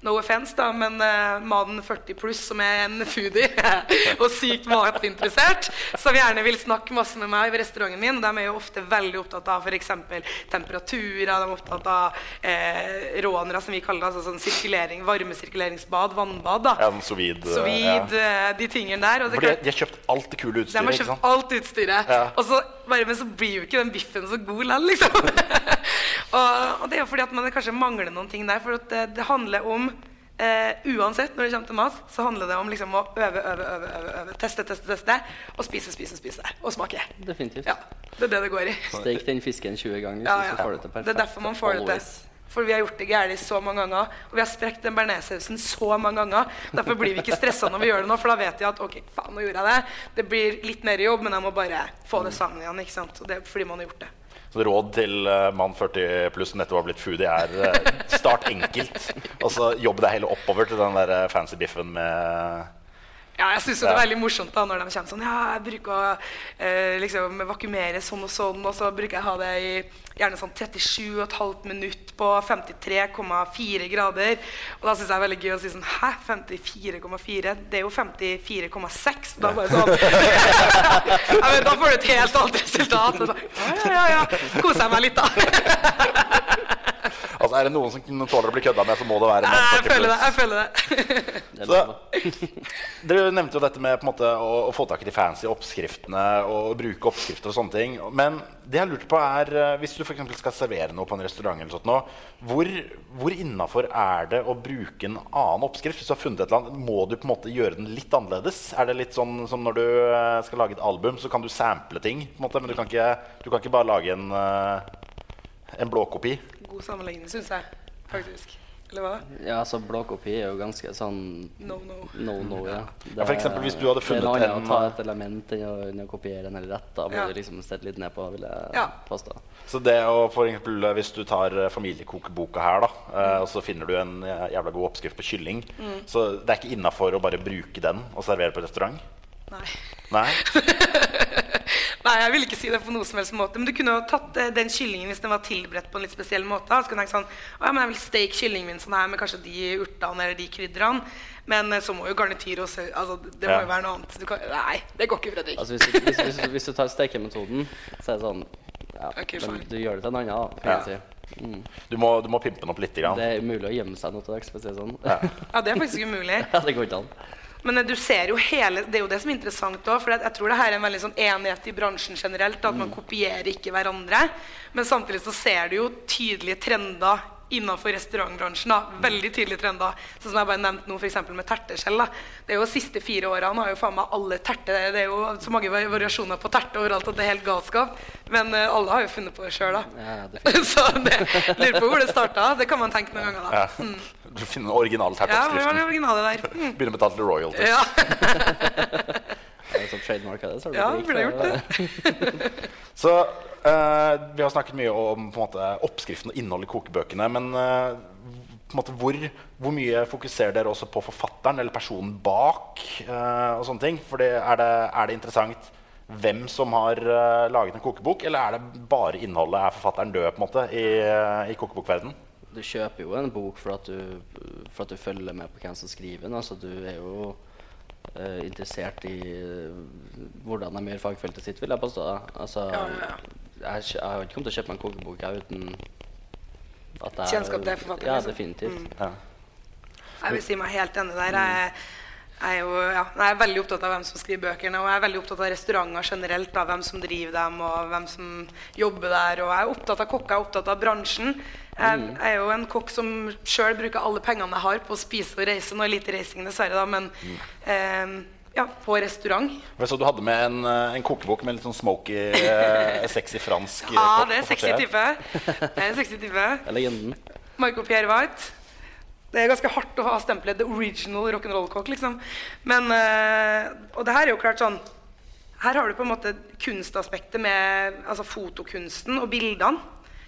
No offense, da, men uh, mannen 40 pluss som er en foodie *laughs* og sykt matinteressert, som gjerne vil snakke masse med meg ved restauranten min. De er jo ofte veldig opptatt av f.eks. temperaturer, de er opptatt av eh, rånere, som vi kaller det. Altså sånn sirkulering, varmesirkuleringsbad, vannbad. da. Ja, sovid, sovid ja. eh, de tingene der. For de, de har kjøpt alt det kule utstyret? de har kjøpt alt utstyret. Ja. Og så bare, men så blir jo ikke den biffen så god likevel, liksom. *laughs* og, og det er jo fordi at man kanskje mangler noen ting der. For det, det handler om eh, Uansett når det kommer til mat, så handler det om liksom å øve, øve, øve, øve, øve teste, teste, teste. Og spise, spise, spise. Og smake. Definitivt. Ja, Det er det det går i. Stek den fisken 20 ganger, Ja, så ja. får du det til perfekt. Det er derfor man får det til. For vi har gjort det gærent så mange ganger. Og vi har sprekt den bearnéssausen så mange ganger. Derfor blir vi ikke stressa når vi gjør det nå, for da vet vi at ok, faen, nå gjorde jeg det. Det blir litt mer jobb, men jeg må bare få det sammen igjen. ikke sant? Og det er fordi man har gjort det. Så råd til eh, mann 40 pluss som nettopp har blitt foodie, er eh, start enkelt. *laughs* Og så jobb deg heller oppover til den der eh, fancy biffen med Ja, jeg syns det er veldig morsomt da når de kommer sånn Ja, jeg bruker å eh, liksom vakumere sånn og sånn, og så bruker jeg å ha det i gjerne sånn 37,5 minutt på 53,4 grader. Og da syns jeg det er veldig gøy å si sånn Hæ, 54,4? Det er jo 54,6. Da bare sånn *laughs* ja, men Da får du et helt annet resultat. Så, ja, ja, ja. Koser jeg meg litt, da. *laughs* Altså, er det noen som tåler å bli kødda med, så må det være menn Jeg føler det. jeg føler det. Det er Så- *laughs* Dere nevnte jo dette med på en måte, å, å få tak i de fancy oppskriftene og bruke oppskrifter og sånne ting. Men det jeg lurte på er, eh, hvis du for eksempel skal servere noe på en restaurant, eller sånt nå, hvor, hvor innafor er det å bruke en annen oppskrift? Hvis du har funnet et eller annet, Må du på en måte gjøre den litt annerledes? Er det litt sånn som når du eh, skal lage et album, så kan du sample ting, på en måte, men du kan ikke, du kan ikke bare lage en, eh, en blåkopi? God sammenligning, syns jeg. Faktisk. Eller hva? Ja, altså blåkopi er jo ganske sånn No, no. no-no, ja. Ja, for eksempel hvis du hadde Det er funnet noe annet en- å ta et element enn å, enn å kopiere en hel rett. Da blir Ja. du liksom sett litt ned på, vil jeg Ja. påstå. Så det å for eksempel, Hvis du tar eh, familiekokeboka her, da, eh, og så finner du en eh, jævla god oppskrift på kylling, så det er ikke innafor å bare bruke den og servere på restaurant? Nei. Nei? *laughs* Nei, jeg vil ikke si det på noe som helst måte. Men du kunne jo tatt eh, den kyllingen hvis den var tilberedt på en litt spesiell måte. Så kunne jeg sånn, å, ja, men jeg vil steke kyllingen min sånn her med kanskje de urtene eller de krydderne. Men eh, så må jo garnityr og sau altså, Det må Ja. jo være noe annet. Du kan, nei, det går ikke, Fredrik. Altså hvis du, hvis, hvis, hvis du tar stekemetoden, så er det sånn ja, okay, men. Du gjør det til en annen, da. Kan jeg si. Mm. Du må, du må pimpe den opp litt. Grann. Det er umulig å gjemme seg noe til deg. sånn. Ja. Ja, det er faktisk umulig. *laughs* Ja, det går ikke an. Men eh, du ser jo hele, det er jo det som er interessant òg. For jeg, tror det her er en veldig sånn enighet i bransjen generelt. At man kopierer ikke hverandre. Men samtidig så ser du jo tydelige trender innenfor restaurantbransjen. da, Veldig tydelige trender. Sånn som jeg bare nevnte nå, f.eks. med terteskjell. da, det er jo De siste fire årene har jo faen meg alle terte Det er jo så mange variasjoner på terte overalt at det er helt galskap. Men uh, alle har jo funnet på det sjøl, da. Ja, *laughs* så det, lurer på hvor det starta. Det kan man tenke noen ganger, da. Ja. Du finner den originale Ja, hvor var det terteoppskriften. originale der? Mm. *laughs* Begynner å betale til royalties. Ja, *laughs* er sånn trademark av det, så har du ja det burde gjort det. *laughs* Så uh, vi har snakket mye om på en måte, oppskriften og innholdet i kokebøkene. Men uh, på en måte, hvor, hvor mye fokuserer dere også på forfatteren eller personen bak? Uh, og sånne ting? Fordi er, det, er det interessant hvem som har laget en kokebok, eller er det bare innholdet? Er forfatteren død på en måte i, uh, i kokebokverdenen? Du kjøper jo en bok for at du, for at du følger med på hvem som skriver den. Altså, du er jo uh, interessert i eh, hvordan de gjør fagfeltet sitt, vil jeg påstå. Altså, Ja, ja. Jeg, jeg har ikke kommet til å kjøpe meg en kokebok jeg, uten at jeg Kjennskap til forfatteren, Ja, liksom. definitivt. Ja. Jeg vil si meg helt enig der. Jeg, jeg, er jo, ja, jeg er veldig opptatt av hvem som skriver bøkene, og jeg er veldig opptatt av restauranter generelt. Av hvem som driver dem, og hvem som jobber der. Og jeg er opptatt av kokker, jeg er opptatt av bransjen. Jeg, jeg er jo en kokk som sjøl bruker alle pengene jeg har på å spise og reise. Nå er lite reising, dessverre, da, men eh, ja, på restaurant. Så du hadde med en, eh, en kokebok med litt sånn smoky, *laughs* eh, sexy fransk eh, Ja, ah, det er sexy type. *laughs* Det er en sexy type. Legenden. Marco Pierre White. Det er ganske hardt å ha stempelet 'the original rock'n'roll-kokk'. liksom. Men, eh, Og det her er jo klart sånn Her har du på en måte kunstaspektet med altså fotokunsten og bildene.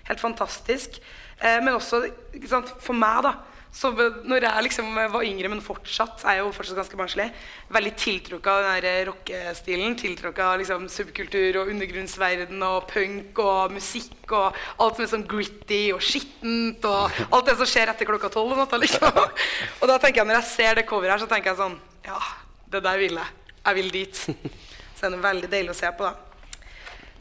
Helt fantastisk. Eh, men også sant, for meg, da så når jeg liksom var yngre, men fortsatt er jeg jo fortsatt ganske barnslig, veldig tiltrukket av den der rockestilen. Tiltrukket av liksom subkultur og undergrunnsverden og punk og musikk og alt som er sånn gritty og skittent og alt det som skjer etter klokka tolv om natta, liksom. *laughs* Og da tenker jeg, når jeg ser det coveret her, så tenker jeg sånn Ja, det der vil jeg. Jeg vil dit. *laughs* Så det er veldig deilig å se på, da.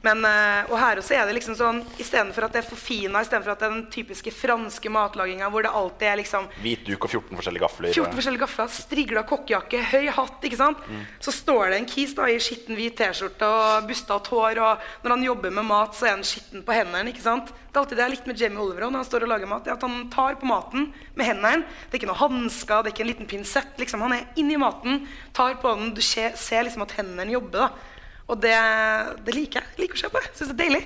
Men, eh, og her også er det liksom sånn Istedenfor at det er forfina, istedenfor at det er den typiske franske matlaginga hvor det alltid er liksom Hvit duk og 14 forskjellige gafler. 14 forskjellige gafler, strigla kokkejakke, høy hatt. ikke sant? Så står det en kis da i skitten hvit T-skjorte og bustete hår. Og når han jobber med mat, så er han skitten på hendene. ikke sant? Det er alltid det jeg likte med Jamie Oliver når han står og lager mat. det er at Han tar på maten med hendene. Det er ikke noe hansker, det er ikke en liten pinsett. liksom. Han er inni maten, tar på den. Du ser, ser liksom at hendene jobber. da. Og det, det liker jeg. Liker å se på. Syns det er deilig.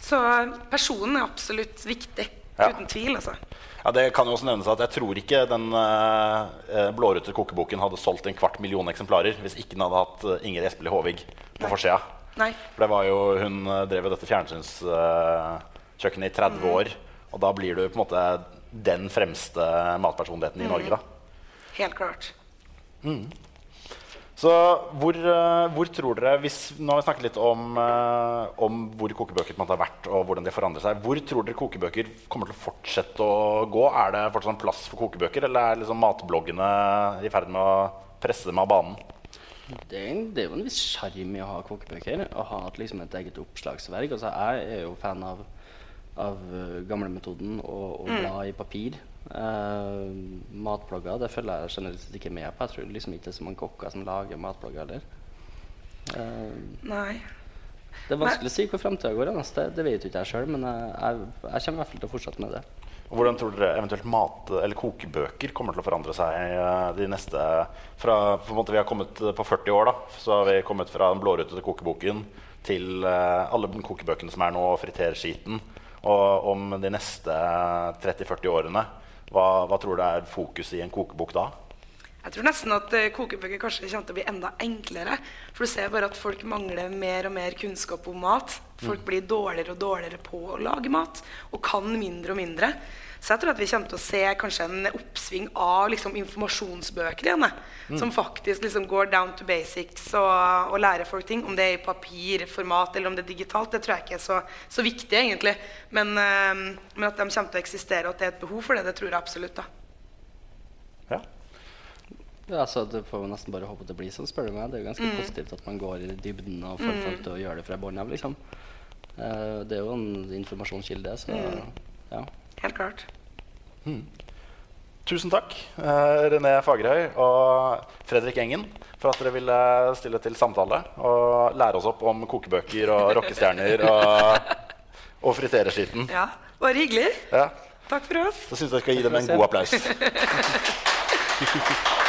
Så personen er absolutt viktig. Ja. Uten tvil, altså. Ja, Det kan jo også nevnes at Jeg tror ikke den uh, blårute kokeboken hadde solgt en kvart million eksemplarer hvis ikke den hadde hatt eh, Inger Espelid Håvig på forsida. For det var jo, Hun eh, drev dette fjernsynskjøkkenet i 30 Mm. år. Og da blir du på en måte den fremste matpersonligheten i Mm. Norge. da. Helt klart. Så hvor, eh, hvor tror dere hvis, Nå har vi snakket litt om, eh, om hvor kokebøker har vært, og hvordan de forandrer seg. Hvor tror dere kokebøker kommer til å fortsette å gå? Er det fortsatt en plass for kokebøker, eller er liksom matbloggene i ferd med å presse dem av banen? Det er, en- det er jo en viss sjarm i å ha kokebøker. Å ha liksom et eget oppslagsverk. Altså, jeg er jo fan av, av uh, gamlemetoden og, og bla i papir. Eh, matblogger det følger jeg generelt ikke med på. Jeg tror liksom ikke det er så mange kokker som lager matblogger heller. Uh, Nei. det er vanskelig å si hvor framtida går. Altså. Det, det vet jo ikke jeg sjøl, men jeg, jeg, jeg kommer i hvert fall til å fortsette med det. Og hvordan tror dere eventuelt mat- eller kokebøker kommer til å forandre seg eh, de neste fra, på en måte Vi har kommet på 40 år, da. Så har vi kommet fra den blårutete kokeboken til alle kokebøkene som er nå, og friterskiten. Og om de neste 30-40 årene, hva, hva tror du er fokuset i en kokebok da? Jeg tror nesten at eh, kokebøker kanskje kommer til å bli enda enklere. For du ser bare at folk mangler mer og mer kunnskap om mat. Folk blir dårligere og dårligere på å lage mat og kan mindre og mindre. Så jeg tror at vi kommer til å se kanskje en oppsving av liksom, informasjonsbøker igjen. Mm. Som faktisk liksom går down to basics og, og lærer folk ting. Om det er i papirformat eller om det er digitalt, det tror jeg ikke er så, så viktig egentlig. Men, øh, men at de kommer til å eksistere og at det er et behov for det, det tror jeg absolutt. da. Ja. Ja, altså, det får vi nesten bare håpe at det blir sånn, spør du meg. Det er jo ganske positivt at man går i dybden og får folk til å gjøre det fra bånn av, liksom. Uh, det er jo en informasjonskilde, så ja. Helt klart. Tusen takk, eh, René Fagerhøy og Fredrik Engen, for at dere ville stille til samtale og lære oss opp om kokebøker og *laughs* rockestjerner og, og fritereskitten. Ja, Bare hyggelig. Ja, Takk for oss. så syns jeg jeg skal gi dem en god applaus. *laughs*